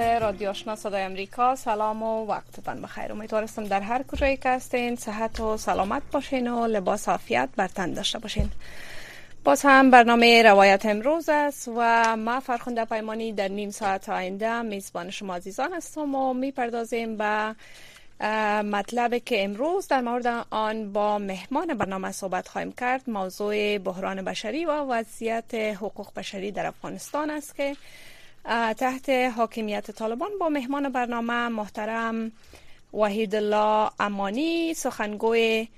رادیو آشنا صدای امریکا سلام و وقتتان بخیر. امیدوارستم در هر کجایی که هستین صحت و سلامت باشین و لباس عافیت بر تن داشته باشین. باز هم برنامه روایت امروز است و ما فرخنده پیمانی در نیم ساعت آینده میزبان شما عزیزان هستم و می‌پردازیم به مطلبی که امروز در مورد آن با مهمان برنامه صحبت خواهیم کرد. موضوع بحران بشری و وضعیت حقوق بشری در افغانستان است که تحت حاکمیت طالبان با مهمان برنامه محترم وحید الله امانی سخنگوی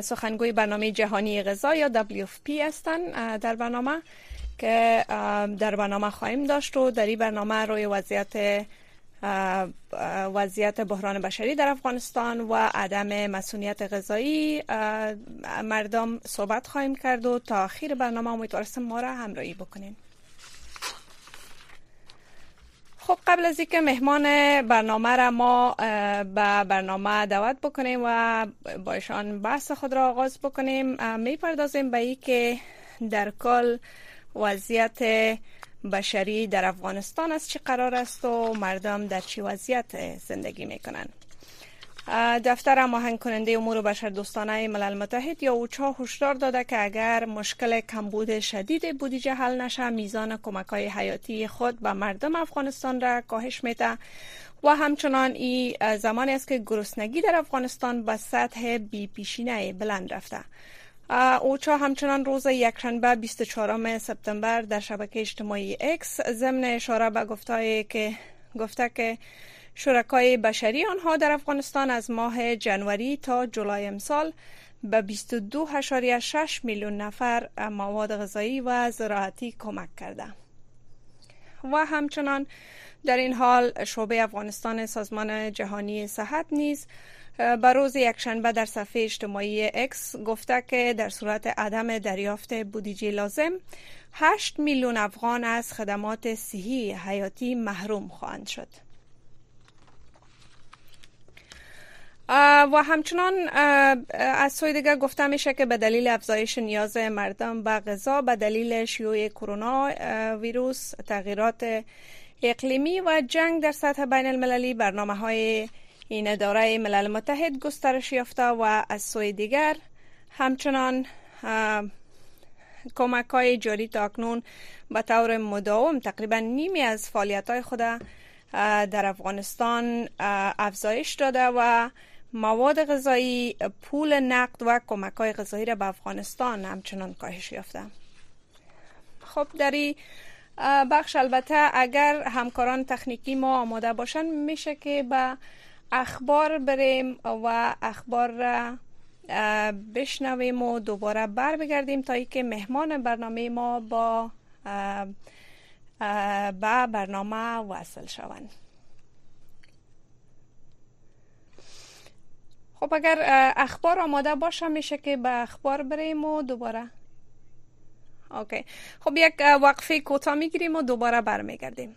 سخنگوی برنامه جهانی غذا یا WFP هستند در برنامه که در برنامه خواهیم داشت و در این برنامه روی وضعیت وضعیت بحران بشری در افغانستان و عدم مسئولیت غذایی. مردم صحبت خواهیم کرد و تا آخر برنامه امیدوارستم ما را همراهی بکنین. خب قبل از اینکه مهمان برنامه را ما به برنامه دعوت بکنیم و با ایشان بحث خود را آغاز بکنیم می‌پردازیم به ای که در کل وضعیت بشری در افغانستان از چه قرار است و مردم در چه وضعیت زندگی می‌کنند دفتر ماهنگ کننده امور بشر دوستانه ملل متحد یا اوچا هشدار داده که اگر مشکل کمبود شدید بودجه حل نشه میزان کمک های حیاتی خود به مردم افغانستان را کاهش میده و همچنان این زمانی است که گرسنگی در افغانستان به سطح بی پیشینه بلند رفته. اوچا همچنان روز یکشنبه 24 سپتامبر در شبکه اجتماعی اکس ضمن اشاره به گفتایی که گفته که شرکای بشری آنها در افغانستان از ماه جنوری تا جولای امسال به 22.6 میلیون نفر مواد غذایی و زراعتی کمک کرده. و همچنان در این حال شعبه افغانستان سازمان جهانی صحت نیز بر روز یکشنبه در صفحه اجتماعی اکس گفته که در صورت عدم دریافت بودجه لازم 8 میلیون افغان از خدمات صحی حیاتی محروم خواهند شد. و همچنان از سوی دیگر گفته میشه که به دلیل افزایش نیاز مردم به غذا به دلیل شیوع کرونا ویروس تغییرات اقلیمی و جنگ در سطح بین المللی برنامه های این اداره ملل متحد گسترش یافته و از سوی دیگر همچنان کمک های جاری تا اکنون به طور مداوم تقریبا نیمی از فعالیت های خود در افغانستان افزایش داده و مواد غذایی پول نقد و کمک های غذایی را به افغانستان همچنان کاهش یافته. خب در این بخش البته اگر همکاران تکنیکی ما آماده باشند میشه که به اخبار بریم و اخبار را بشنویم و دوباره بر بگردیم تا اینکه مهمان برنامه ما با به برنامه وصل شوند. خب اگر اخبار آماده باشه میشه که به اخبار بریم و دوباره. اوکی. خب یک وقفه کوتاه می‌گیریم و دوباره برمیگردیم.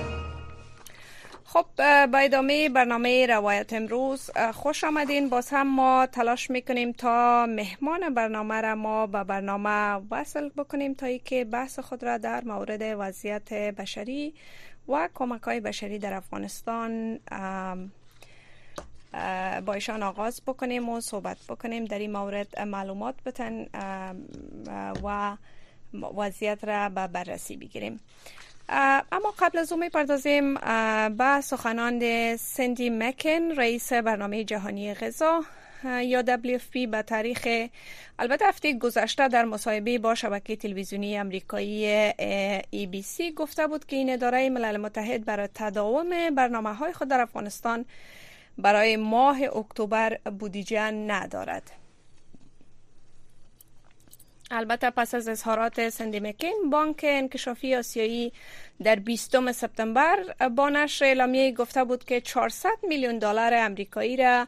خب با ادامه برنامه روایت امروز خوش آمدین. باز هم ما تلاش می‌کنیم تا مهمان برنامه را ما به برنامه وصل بکنیم تا که بحث خود را در مورد وضعیت بشری و کمک های بشری در افغانستان با ایشان آغاز بکنیم و صحبت بکنیم. در این مورد معلومات بتن و وضعیت را به بررسی بگیریم. اما قبل از اون می‌پردازیم به سخنان سندی مکن رئیس برنامه جهانی غذا. یا WFP به تاریخ البته هفته گذشته در مصاحبه با شبکه تلویزیونی امریکایی ای بی سی گفته بود که این اداره ملل متحد برای تداوم برنامه های خود در افغانستان برای ماه اکتبر بودجه ندارد. البته پس از اظهارات سندی مکین بانک انکشافی آسیایی در 20 سپتامبر با نشر اعلامیه گفته بود که 400 میلیون دلار امریکایی را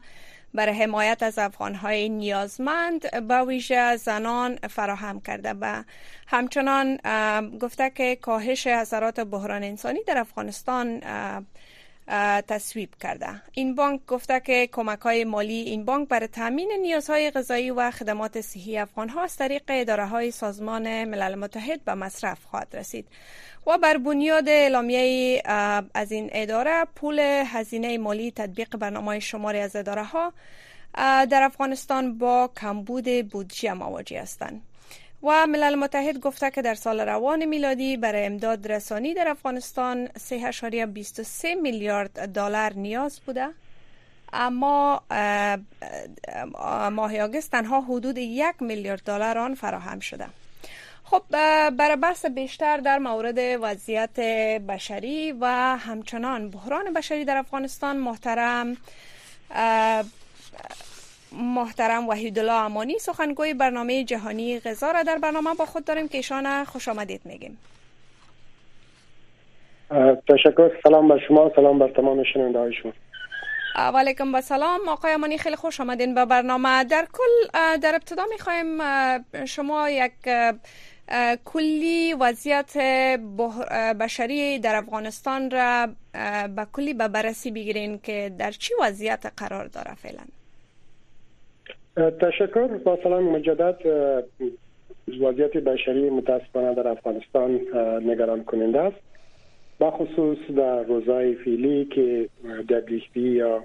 برای حمایت از افغانهای نیازمند به ویژه زنان فراهم کرده و همچنان گفته که کاهش حضرات بحران انسانی در افغانستان تصویب کرده. این بانک گفته که کمک های مالی این بانک برای تامین نیازهای غذایی و خدمات صحی افغان ها از طریق اداره های سازمان ملل متحد به مصرف خواهد رسید و بر بنیاد اعلامیه از این اداره پول هزینه مالی تطبیق برنامه شماری از اداره ها در افغانستان با کمبود بودجه مواجه هستند. و ملل متحد گفته که در سال روان میلادی برای امداد رسانی در افغانستان 3.23 میلیارد دلار نیاز بوده. اما ماه آگست تنها حدود یک میلیارد دلار آن فراهم شده. خب برای بحث بیشتر در مورد وضعیت بشری و همچنان بحران بشری در افغانستان محترم محترم وحید الله امانی سخنگوی برنامه جهانی غذا را در برنامه با خود داریم که ایشان خوش آمدید میگیم. تشکر سلام بر شما سلام بر تمام شنونده های شما و علیکم سلام. آقای امانی خیلی خوش آمدین به برنامه. در کل در ابتدا می‌خوایم شما یک کلی وضعیت بشری در افغانستان را به کلی به بررسی بگیرین که در چی وضعیت قرار داره فعلا. تشکر. با سلام مجدد. وضعیت بشری متاسفانه در افغانستان نگران کننده است. با خصوص در روزهای فیلی که دبلیشپی یا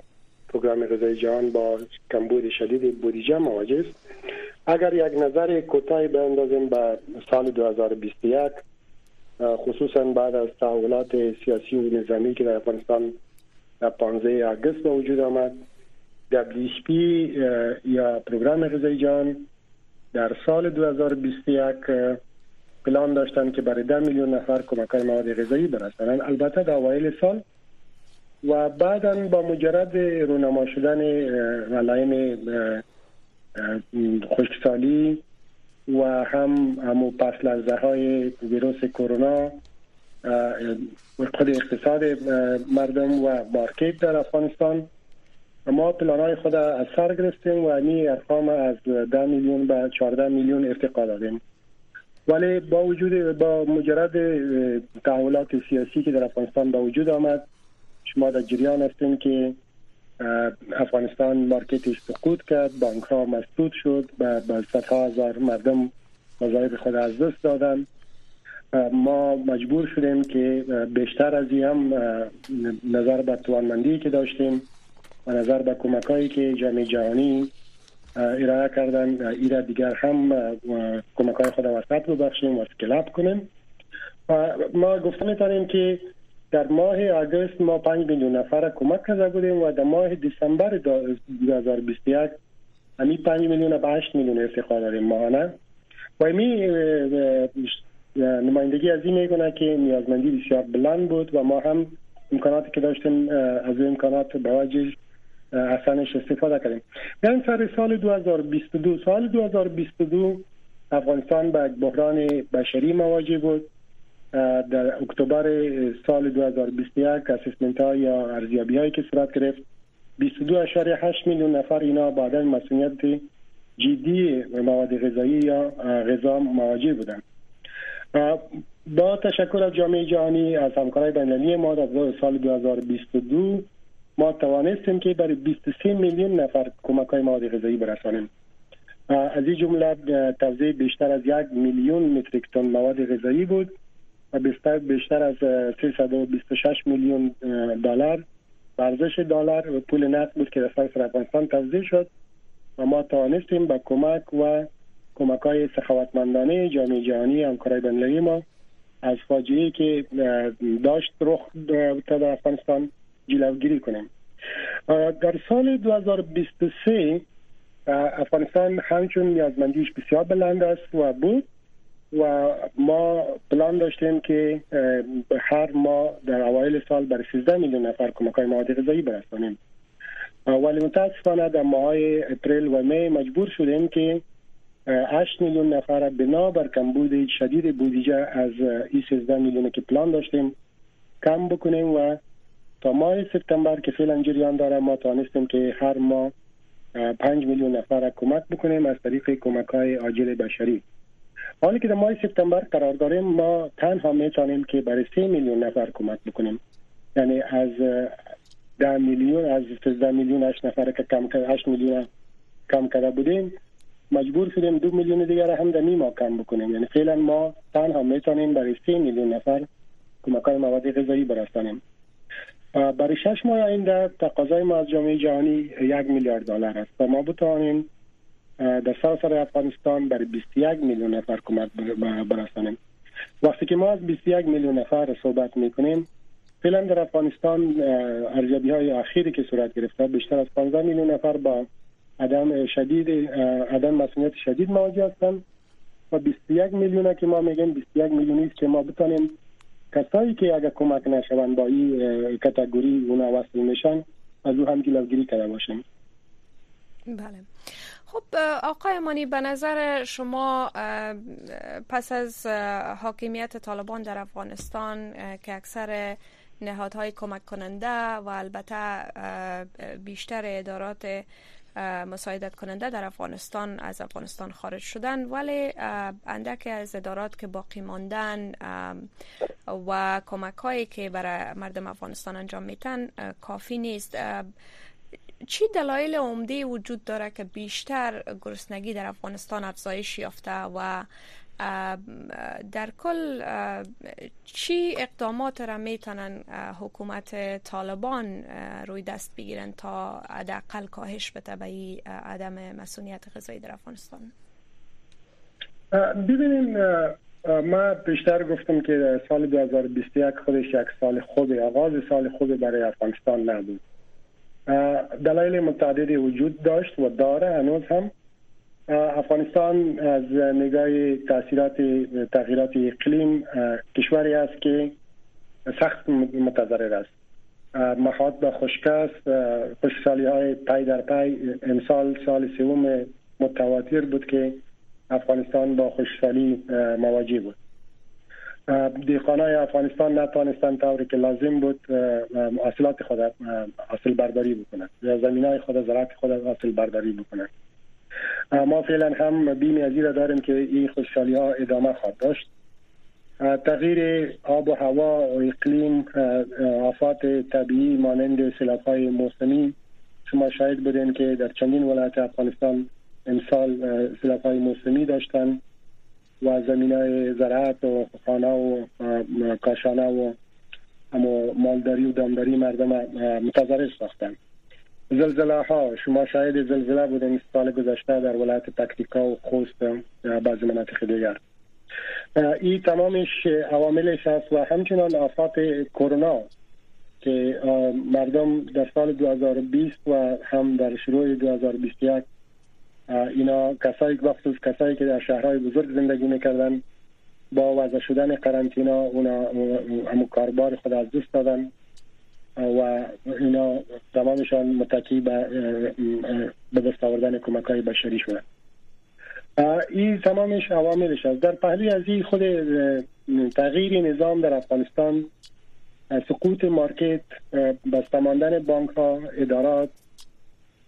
پروگرام غذای جهان با کمبود شدید بودجه مواجه است. اگر یک نظر کوتاهی اندازیم به سال 2021 خصوصا بعد از تحولات سیاسی و نظامی که در افغانستان در 15 آگوست به وجود آمد WHP یا پروگرام غذای جان در سال 2021 پلان داشتن که برای 10 میلیون نفر کمک های مواد غذایی برسانند. البته در اوایل سال و بعدا با مجرد رونما شدن علائم خشکسالی و هم همو پس لرزه های ویروس کرونا خود اقتصاد مردم و مارکت در افغانستان ما پلان های خود از سر گرفتیم و این ارقام از 10 میلیون به 14 میلیون ارتقا دادیم. ولی با وجود با مجرد تحولات سیاسی که در افغانستان با وجود آمد شما در جریان هستیم که افغانستان مارکتش سقوط کرد بانک ها مسدود شد و به صدها هزار مردم وظایف خود از دست دادن. ما مجبور شدیم که بیشتر از این هم نظر به توانمندی که داشتیم و نظر به کمک هایی که جامعه جهانی ارائه کردن ایرا دیگر هم کمک های خود وسط ببخشیم و سکلاب کنیم. و ما گفته می‌تونیم که در ماه آگوست ما 5 میلیون نفر کمک کرده بودیم و در ماه دسامبر 2021 همی 5 میلیون به 8 میلیون ارتقا داریم ماهانه. و امی نمایندگی از این میگونه که نیازمندی بسیار بلند بود و ما هم امکاناتی که داشتیم از امکانات به اصلاش استفاده کردیم. بیاین سر سال 2022 سال 2022 افغانستان به بحران بشری مواجه بود. در اکتبر سال 2021 اسسمنت ها یا ارزیابی هایی که صورت گرفت 22.8 میلیون نفر اینا با عدم مسئولیت جدی مواد غذایی یا غذا مواجه بودند. با تشکر از جامعه جهانی از همکارای بین‌المللی ما در سال 2022 ما توانستیم که برای 23 میلیون نفر کمک های مواد غذایی برسانیم. از این جمله توزیع بیشتر از یک میلیون متریک تن مواد غذایی بود و بیشتر از 326 میلیون دلار. ارزش دلار و پول نقد بود که در سراسر افغانستان توزیع شد و ما توانستیم با کمک و کمک های سخاوتمندانه جامعه جهانی همکارای بین‌المللی ما از فاجعه که داشت رخ در افغانستان جلوگیری کنیم. در سال 2023 افغانستان همچون نیازمندیش بسیار بلند است و بود و ما پلان داشتیم که هر ماه در اوایل سال برای 13 میلیون نفر کمک های مواد غذایی برسانیم. ولی متاسفانه در ماه اپریل و می مجبور شدیم که 8 میلیون نفر بنا بر کمبود شدید بودجه از این 13 میلیون که پلان داشتیم کم بکنیم و تا ماه سپتامبر که فعلا جریان داره ما توانستیم که هر ماه 5 میلیون نفر کمک بکنیم از طریق کمک های عاجل بشری. حالی که در ماه سپتامبر قرار داریم ما تنها می‌تونیم که برای 3 میلیون نفر کمک بکنیم. یعنی از 10 میلیون از 13 میلیون 8 نفر که کم 8 میلیون کم کرده بودیم مجبور شدیم دو میلیون دیگر هم در نیما کم بکنیم. یعنی فعلا ما تنها می‌تونیم برای 3 میلیون نفر کمک های مواد غذایی برسانیم برای شش ماه آینده تقاضای ما از جامعه جهانی یک میلیارد دلار است. و ما بتوانیم در سراسر افغانستان برای 21 میلیون نفر کمک برسانیم. وقتی که ما از 21 میلیون نفر صحبت می‌کنیم فعلا در افغانستان ارزیابی های اخیری که صورت گرفته بیشتر از 15 میلیون نفر با عدم شدید عدم مسئولیت شدید مواجه هستند. و 21 میلیون که ما میگیم 21 میلیونی است که ما بتانیم کسایی که اگر کمک نشوند با این کتگوری اونا وصل میشن از او هم جلوگیری کرده باشیم بله. خب آقای مانی به نظر شما پس از حاکمیت طالبان در افغانستان که اکثر نهادهای کمک کننده و البته بیشتر ادارات مساعدت کننده در افغانستان از افغانستان خارج شدن. ولی اندک از ادارات که باقی ماندن و کمک هایی که برای مردم افغانستان انجام میتن کافی نیست. چی دلایل عمده وجود داره که بیشتر گرسنگی در افغانستان افزایش یافته و در کل چی اقدامات را می‌تونن حکومت طالبان روی دست بگیرن تا حداقل کاهش بده به عدم مسئولیت غذایی در افغانستان؟ ببینیم ما بیشتر گفتم که سال 2021 خودش یک سال خوب آغاز سال خوب برای افغانستان نبود. دلایل متعددی وجود داشت و داره هنوز هم افغانستان از نگاه تاثیرات تغییرات اقلیم کشوری است که سخت متضرر است. محاط به خشک است. خشکسالی های پای در پای. امسال سال سوم متواتر بود که افغانستان با خشکسالی مواجه بود. دیخانه های افغانستان نتوانستند طوری که لازم بود حاصلات خود حاصل برداری بکنند یا زمین های خود زراعت خود حاصل برداری بکنند. ما فعلا هم بیم از داریم که این خوشحالی ها ادامه خواهد داشت. تغییر آب و هوا و اقلیم آفات طبیعی مانند سیلاب های موسمی شما شاید بودین که در چندین ولایت افغانستان امسال سیلاب های موسمی داشتن و زمین های زراعت و خانه و کاشانه و مالداری و دامداری مردم متضرر ساختند زلزله ها شما شاید زلزله بودین سال گذشته در ولایت تکتیکا و خوست بعضی مناطق دیگر. این تمامش عواملش است و همچنان آفات کرونا که مردم در سال 2020 و هم در شروع 2021 اینا کسایی بخصوص کسایی که در شهرهای بزرگ زندگی می‌کردن با وضع شدن قرنطینه اونا همو کاربار خود از دست دادن. و اینا تمامشان متکی به به دست آوردن کمک های بشری شدن این تمامش عواملش است در پهلی از این خود تغییر نظام در افغانستان سقوط مارکت بستماندن بانک ها ادارات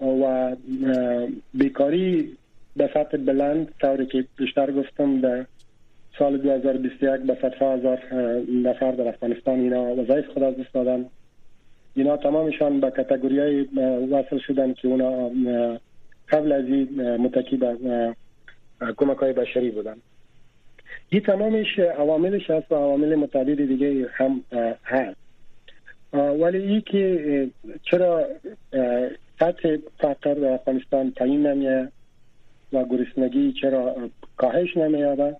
و بیکاری به سطح بلند طوری که بیشتر گفتم در سال 2021 به سطح هزار نفر در افغانستان اینا وظایف خود از دست دادن. اینا تمامشان به کتگوری های وصل شدن که اونا قبل از این متکی به کمک های بشری بودن. این تمامش عواملش هست و عوامل متعدد دیگه هم هست. ولی ای که چرا سطح فقر در افغانستان پایین نمیه و گرسنگی چرا کاهش نمییابه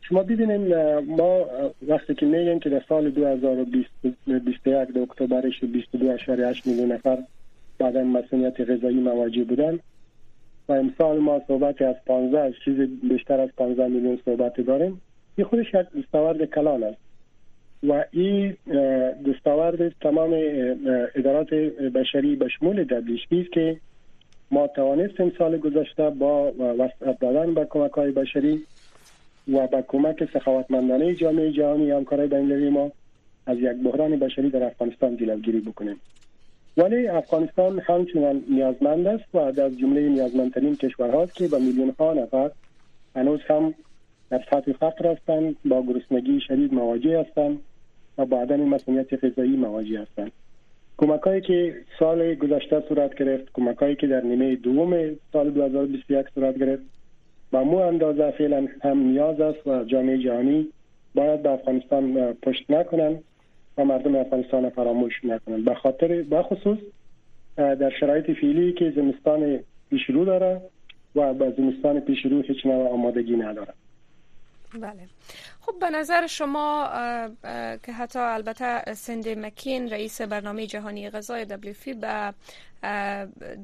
شما ببینیم ما وقتی که میگیم که در سال 2021 در اکتبرش 22.8 میلیون نفر بعد مسئولیت غذایی مواجه بودن و امسال ما صحبت از 15 چیز بیشتر از 15 میلیون صحبت داریم. این خودش یک دستاورد کلان است. و این دستاورد تمام ادارات بشری به شمول است که ما توانستیم سال گذشته با وسط دادن به کمک های بشری و با کمک سخاوتمندانه جامعه جهانی همکارای بین ما از یک بحران بشری در افغانستان جلوگیری بکنیم. ولی افغانستان همچنان نیازمند است و از جمله نیازمندترین کشورهاست که با میلیون ها نفر هنوز هم در سطح فقر هستند با گرسنگی شدید مواجه هستند و با عدم مسئولیت غذایی مواجه هستند. کمک که سال گذشته صورت گرفت کمک که در نیمه دوم سال 2021 صورت گرفت و مو اندازه فعلا هم نیاز است و جامعه جهانی باید به افغانستان پشت نکنند و مردم افغانستان فراموش نکنند به خاطر بخصوص در شرایط فعلی که زمستان پیش رو داره و به زمستان پیش رو هیچ نوع آمادگی نداره. بله. خب به نظر شما که حتی البته سند مکین رئیس برنامه جهانی غذای دبلیو به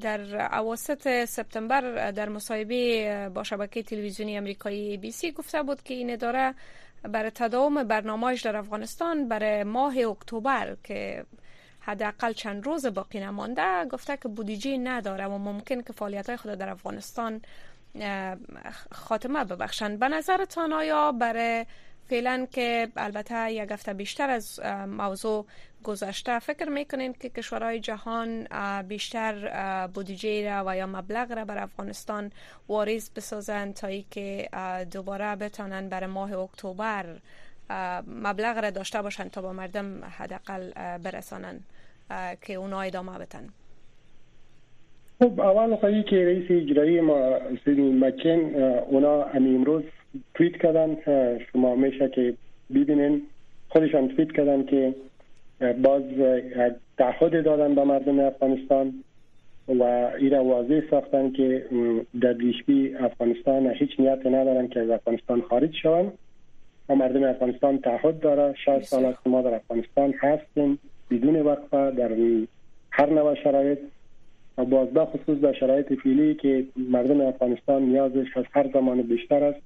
در اواسط سپتامبر در مصاحبه با شبکه تلویزیونی امریکایی بی سی گفته بود که این اداره برای تداوم برنامهش در افغانستان برای ماه اکتبر که حداقل چند روز باقی نمانده گفته که بودجه نداره و ممکن که فعالیت خود در افغانستان خاتمه ببخشند به نظرتان آیا برای فعلا که البته یک هفته بیشتر از موضوع گذشته فکر می‌کنین که کشورهای جهان بیشتر بودجه را و یا مبلغ را بر افغانستان واریز بسازند تا ای که دوباره بتانن برای ماه اکتبر مبلغ را داشته باشند تا با مردم حداقل برسانن که اونا ادامه بتن خب اول خواهی که رئیس اجرایی ما سیدین مکین اونا امی امروز تویت کردن شما میشه که ببینین. خودشان تویت کردن که باز تعهد دادن به مردم افغانستان و ایره واضح ساختن که در دیشبی افغانستان هیچ نیت ندارن که از افغانستان خارج شوند. و مردم افغانستان تعهد داره. 60 سال است ما در افغانستان هستیم بدون وقفه در هر نوع شرایط. باز به خصوص در شرایط فعلی که مردم افغانستان نیازش از هر زمان بیشتر است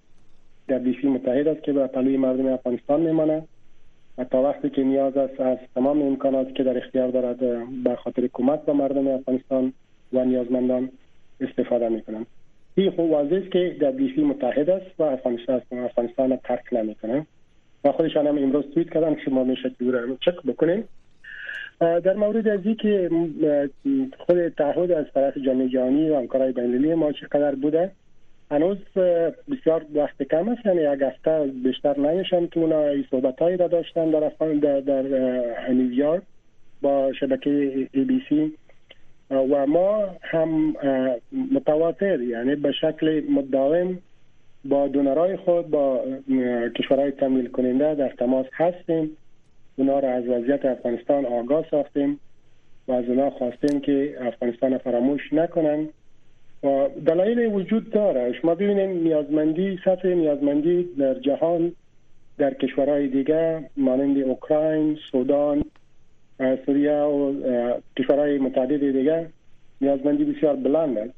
در دیشی متحد است که به پلوی مردم افغانستان میمانه و تا وقتی که نیاز است از تمام امکاناتی که در اختیار دارد به خاطر کمک به مردم افغانستان و نیازمندان استفاده می‌کنند. این خوب واضح است که در دیشی متحد است و افغانستان افغانستان ترک نمی‌کنه. و خودشان هم امروز توییت کردن شما میشه چک بکنیم. در مورد از که خود تعهد از طرف جامعه جهانی و همکارای بین‌المللی ما چقدر بوده هنوز بسیار وقت کم است. یعنی یک هفته بیشتر نمیشن که اونا صحبت را داشتن در در, در نیویورک با شبکه ای بی سی و ما هم متواتر یعنی به شکل مداوم با دونرای خود با کشورهای تمویل کننده در تماس هستیم. اونا را از وضعیت افغانستان آگاه ساختیم و از اونا خواستیم که افغانستان فراموش نکنن. و دلایل وجود داره. شما ببینید نیازمندی سطح نیازمندی در جهان در کشورهای دیگه مانند اوکراین، سودان، سوریه و کشورهای متعدد دیگه نیازمندی بسیار بلند است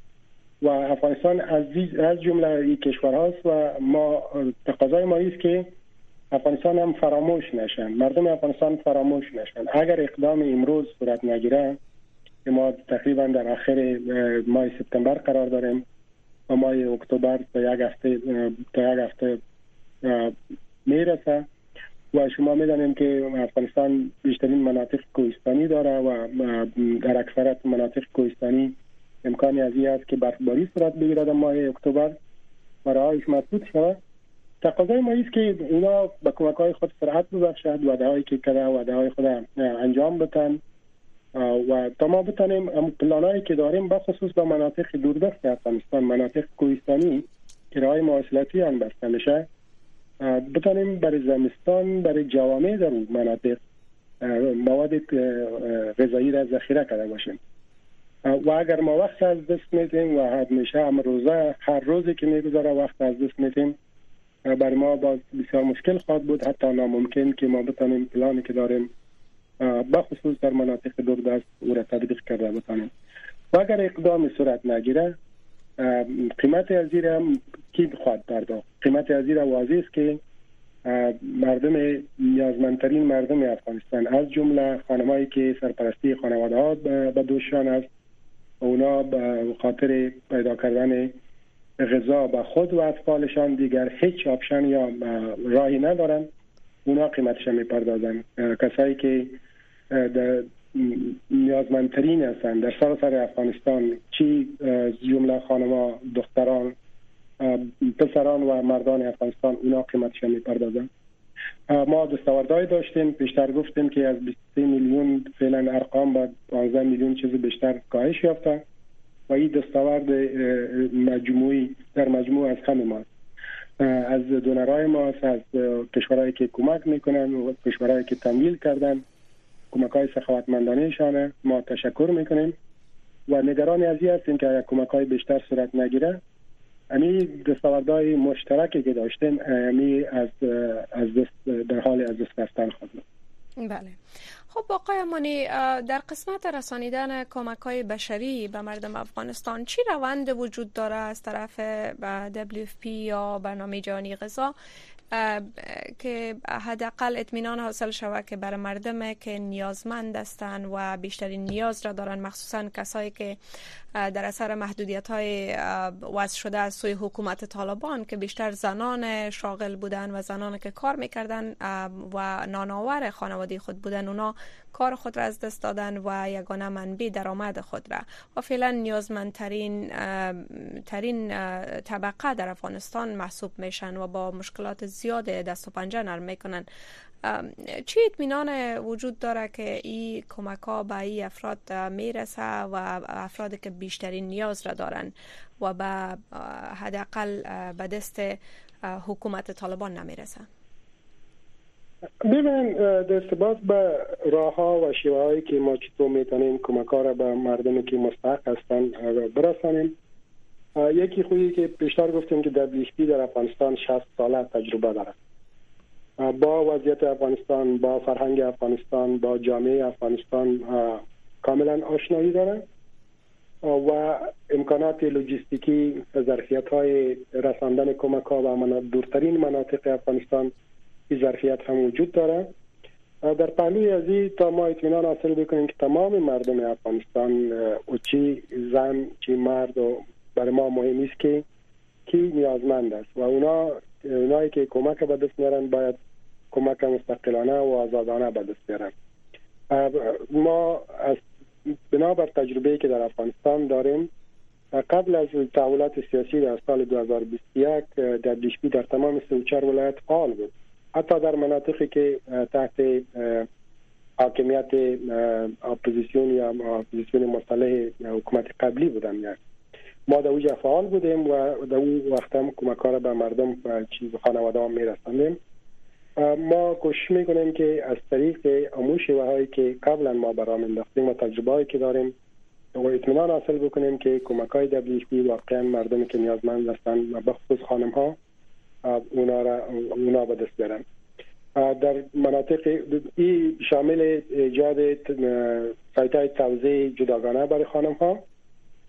و افغانستان از از جمله این کشورهاست و ما تقاضای ما است که افغانستان هم فراموش نشن. مردم افغانستان فراموش نشن. اگر اقدام امروز صورت نگیره که ما تقریبا در آخر ماه سپتامبر قرار داریم. و ماه اکتبر تا یک هفته تا یک هفته می‌رسه. و شما می‌دانیم که افغانستان بیشترین مناطق کوهستانی داره و در اکثرت مناطق کوهستانی امکانی از این است که برفباری صورت بگیرد ماه اکتبر. و راهش مسدود شود. تقاضای ما است که اینا به کمک های خود سرعت ببخشد وعده هایی که کرده وعده های خود انجام بتن و تا ما بتانیم پلانایی که داریم بخصوص به مناطق دوردست افغانستان مناطق کوهستانی که راه مواصلاتی هم بسته میشه. بتانیم برای زمستان برای جوامع در مناطق مواد غذایی را ذخیره کرده باشیم. و اگر ما وقت از دست میتیم و همیشه هم روزه هر روزی که می‌گذاره وقت از دست میتیم برای ما باز بسیار مشکل خواهد بود. حتی ناممکن که ما بتانیم پلانی که داریم بخصوص در مناطق دوردست او را تطبیق کرده بتانیم. و اگر اقدام صورت نگیره قیمت از هم کی بخواد پرداخت؟ قیمت از واضح است که مردم نیازمندترین مردم افغانستان. از جمله خانمایی که سرپرستی خانواده ها به دوشان است. اونا به خاطر پیدا کردن غذا به خود و اطفالشان دیگر هیچ آپشن یا راهی ندارن. اونا قیمتش می‌پردازن. کسایی که نیازمندترین هستند در سراسر افغانستان چی جمله خانما دختران پسران و مردان افغانستان اونا قیمتش می‌پردازن. ما دستاوردهای داشتیم. بیشتر گفتیم که از 23 میلیون فعلا ارقام با 15 میلیون چیز بیشتر کاهش یافته و این دستاورد مجموعی در مجموع از همه ما از دونرهای ما از کشورهایی که کمک می‌کنن و کشورهایی که تمویل کردن کمک های سخاوتمندانه ما تشکر می‌کنیم. و نگران از هستیم که کمک های بیشتر صورت نگیره امی دستاوردهای مشترکی که داشتیم امی از از دست در حال از دست رفتن خود بله. خب آقای امانی در قسمت رسانیدن کمک های بشری به مردم افغانستان چی روند وجود داره از طرف WFP یا برنامه جهانی غذا؟ که حداقل اطمینان حاصل شود که برای مردم که نیازمند هستند و بیشترین نیاز را دارن مخصوصا کسایی که در اثر محدودیت های وضع شده از سوی حکومت طالبان که بیشتر زنان شاغل بودن و زنان که کار می‌کردن و نانآور خانواده خود بودن اونا کار خود را از دست دادن و یگانه منبع درآمد خود را. و فعلا نیازمندترین ترین طبقه در افغانستان محسوب میشن و با مشکلات زیاد دست و پنجه نرم می‌کنن. چی اطمینان وجود داره که این کمک ها به این افراد می‌رسه و افرادی که بیشترین نیاز را دارن و به حداقل به دست حکومت طالبان نمی‌رسه. ببین در به راه ها و شیوه که ما چطور می‌تونیم کمک ها را به مردمی که مستحق هستن برسانیم. یکی خویی که بیشتر گفتیم که در در افغانستان 60 ساله تجربه داره با وضعیت افغانستان با فرهنگ افغانستان با جامعه افغانستان کاملا آشنایی داره و امکانات لوجستیکی ظرفیت های رساندن کمک ها و دورترین مناطق افغانستان این ظرفیت هم وجود داره. در پهلوی از تا ما اطمینان حاصل بکنیم که تمام مردم افغانستان و چی زن چی مرد و برای ما مهم است که کی نیازمند است. و اونا اونایی که کمک به دست میارن باید کمک مستقلانه و آزادانه به دست بیارن. ما از بنابر تجربه که در افغانستان داریم قبل از تحولات سیاسی در سال 2021 در دیشبی در تمام 34 ولایت فعال بود. حتی در مناطقی که تحت حاکمیت اپوزیسیون یا اپوزیسیون مصالح حکومت قبلی بودن. یعنی ما در اوجه فعال بودیم و در اون وقت هم کمک به مردم و چیز خانواده میرسندیم ما کوشش می‌کنیم که از طریق اموش و هایی که قبلا ما برام انداختیم و تجربه هایی که داریم و اطمینان حاصل بکنیم که کمک های دبلیش واقعا مردم که نیازمند هستند و بخصوص خانم ها اونا را اونا به دست برن در مناطق ای شامل ایجاد سایت های توزیع جداگانه برای خانم ها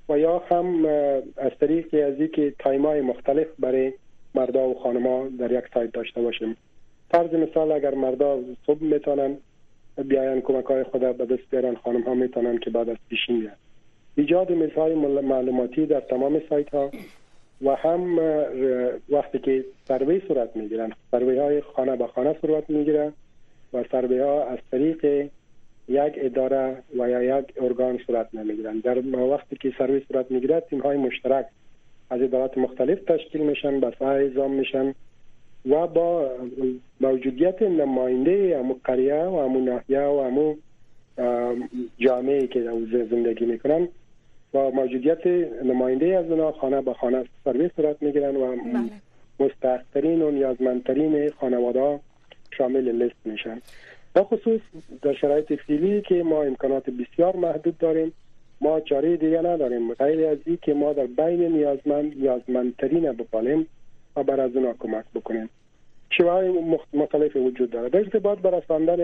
و یا هم از طریق از که تایم های مختلف برای مردا و ها در یک سایت داشته باشیم. فرض مثال اگر مردا صبح می‌تونن بیاین کمک های خود به دست بیارن خانم ها می‌تونن که بعد از پیشین بیان. ایجاد میز های معلوماتی در تمام سایت ها و هم وقتی که سروی صورت می‌گیرن. سروی های خانه به خانه صورت می‌گیرن و سروی ها از طریق یک اداره و یا یک ارگان صورت نمی‌گیرن در وقتی که سروی صورت می‌گیره تیم های مشترک از ادارات مختلف تشکیل میشن به های ازام میشن و با موجودیت نماینده امو قریه و امو ناحیه و امو جامعه که زندگی می‌کنن با موجودیت نماینده از اونا خانه به خانه سرویس صورت می‌گیرن و بله. مستحقترین و نیازمندترین خانواده شامل لیست میشن با خصوص در شرایط فعلی که ما امکانات بسیار محدود داریم ما چاره دیگه نداریم. غیر از این که ما در بین نیازمند نیازمندترین بپالیم و بر از اونا کمک بکنیم. شیوه مختلف وجود داره. در ارتباط بر رساندن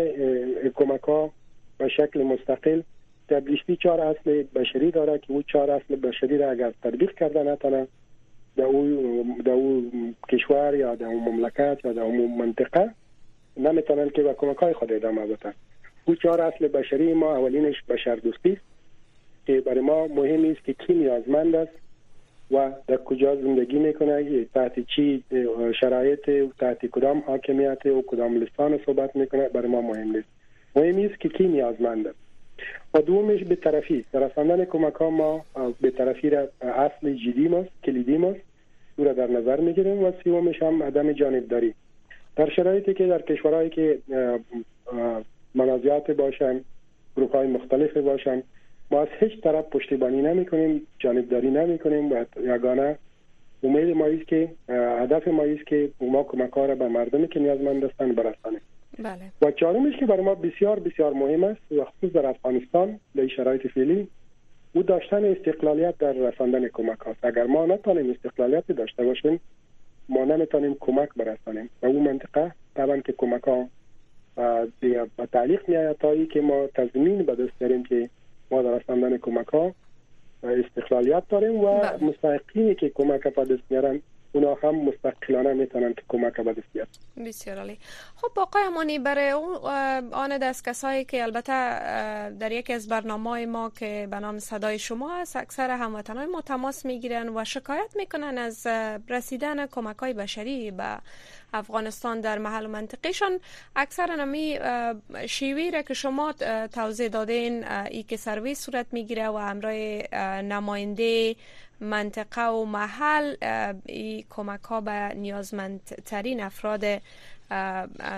کمک ها به شکل مستقل دبلیشتی چهار اصل بشری داره که او چهار اصل بشری را اگر تطبیق کرده نتانه در او, او کشور یا در او مملکت یا در او منطقه نمی‌تونن که به کمک های خود ادامه بدن. او چهار اصل بشری ما اولینش بشر دوستی است که برای ما مهم است که کی نیازمند است و در کجا زندگی می‌کنه تحت چی شرایط تحت کدام حاکمیت و کدام لسان صحبت می‌کنه برای ما مهم نیست. مهم است که کی نیازمند است. و دومش به طرفی رساندن کمک ها ما به طرفی را اصل جدی ماست کلیدی ماست او را در نظر می‌گیریم و سومش هم عدم جانبداری. در شرایطی که در کشورهایی که منازعات باشن گروه های مختلف باشن ما از هیچ طرف پشتیبانی نمی کنیم جانبداری نمی کنیم و یگانه امید ما است که هدف ما است که ما کمک را به مردمی که نیازمند هستند برسانیم بله. و چهارمش که برای ما بسیار بسیار مهم است و خصوص در افغانستان در شرایط فعلی او داشتن استقلالیت در رساندن کمک هاست اگر ما نتانیم استقلالیت داشته باشیم ما نمی‌تونیم کمک برسانیم و اون منطقه طبعا که کمک ها به تعلیق می تا که ما تضمین به دست داریم که ما در رساندن کمک ها استقلالیت داریم و بله. مستحقینی که کمک به دست میارن اونا هم مستقلانه می‌تونن که کمک به دست بیارن. بسیار عالی. خب آقای امانی برای آن دست کسایی که البته در یکی از برنامه ما که به نام صدای شما هست اکثر هموطنان ما تماس می‌گیرن و شکایت می‌کنن از رسیدن کمک های بشری به افغانستان در محل منطقهشان. اکثر نمی شیوی را که شما توضیح دادین ای که سرویس صورت می‌گیره و امرای نماینده منطقه و محل ای کمک ها به نیازمندترین افراد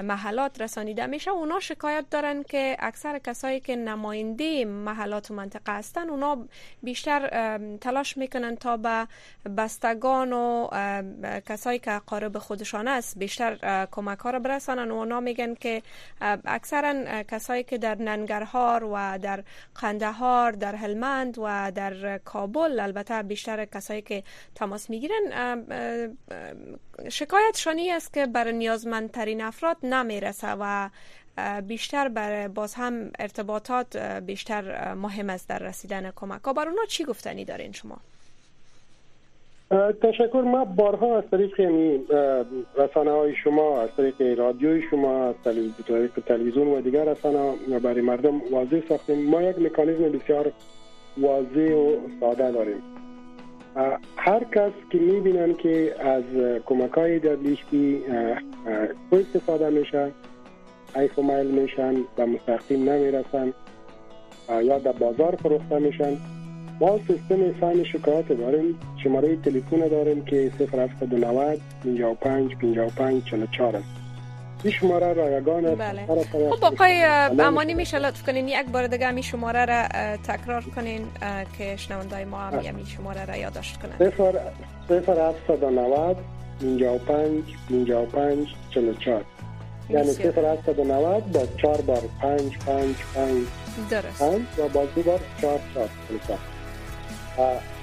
محلات رسانیده میشه. اونا شکایت دارن که اکثر کسایی که نماینده محلات و منطقه هستن اونا بیشتر تلاش می‌کنن تا به بستگان و کسایی که قارب خودشان است بیشتر کمک ها را برسانن. و اونا میگن که اکثرا کسایی که در ننگرهار و در قندهار در هلمند و در کابل البته بیشتر کسایی که تماس می‌گیرن شکایت شانی است که بر نیازمندترین افراد نمی‌رسه و بیشتر بر باز هم ارتباطات بیشتر مهم است در رسیدن کمک. ها بر اونا چی گفتنی دارین شما؟ تشکر. ما بارها از طریق یعنی رسانه های شما از طریق رادیوی شما از طریق تلویزیون و دیگر رسانه برای مردم واضح ساختیم. ما یک مکانیزم بسیار واضح و ساده داریم. هر کس که می‌بینن که از کمک های در لیشتی استفاده میشه ایف و میشن و مستقیم نمی‌رسن یا در بازار فروخته میشن ما سیستم فهم شکایت داریم شماره تلفن داریم که 0790 55 55 44 است. این شماره رایگان بله. خب آقای امانی میشه لطف کنین یک بار دیگه می شماره را تکرار کنین که شنوندای ما هم یمی شماره را یادداشت کنن 0790 55 55 44 یعنی 0790 با 4 بار 5 5 5 درست. و با دو بار 4 4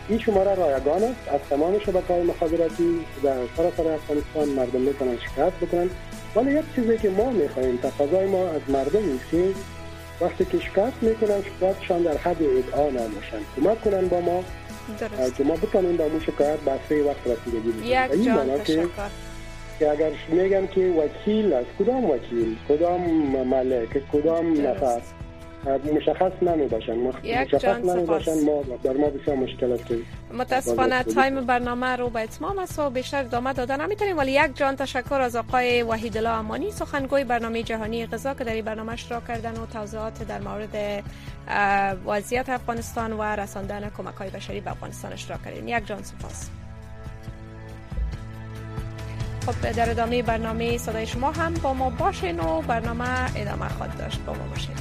این شماره رایگان است. از تمام شبکه های مخابراتی در سراسر افغانستان مردم می‌تونن شکایت بکنن ولی یک چیزی که ما می‌خواهیم تقاضای ما از مردم است که وقتی که شکایت می‌کنن شکایتشان در حد ادعا نباشن. کمک کنن با ما. درست که ما بتونیم با مو شکایت به وقت رسیدگی یک جان تشکر. که اگر میگن که وکیل است کدام وکیل؟ کدام ملک؟ کدام نفر؟ مشخص نمی باشن. یک جان سپاس. ما در ما بسیار مشکلات متاسفانه تایم برنامه رو به اتمام است و بیشتر ادامه داده نمی‌تونیم. ولی یک جان تشکر از آقای وحید الله امانی سخنگوی برنامه جهانی غذا که در این برنامه اشتراک کردن و توضیحات در مورد وضعیت افغانستان و رساندن کمک های بشری به افغانستان اشتراک کردین یک جان سپاس. خب در ادامه برنامه صدای شما هم با ما باشین و برنامه ادامه خواهد داشت. با ما باشین.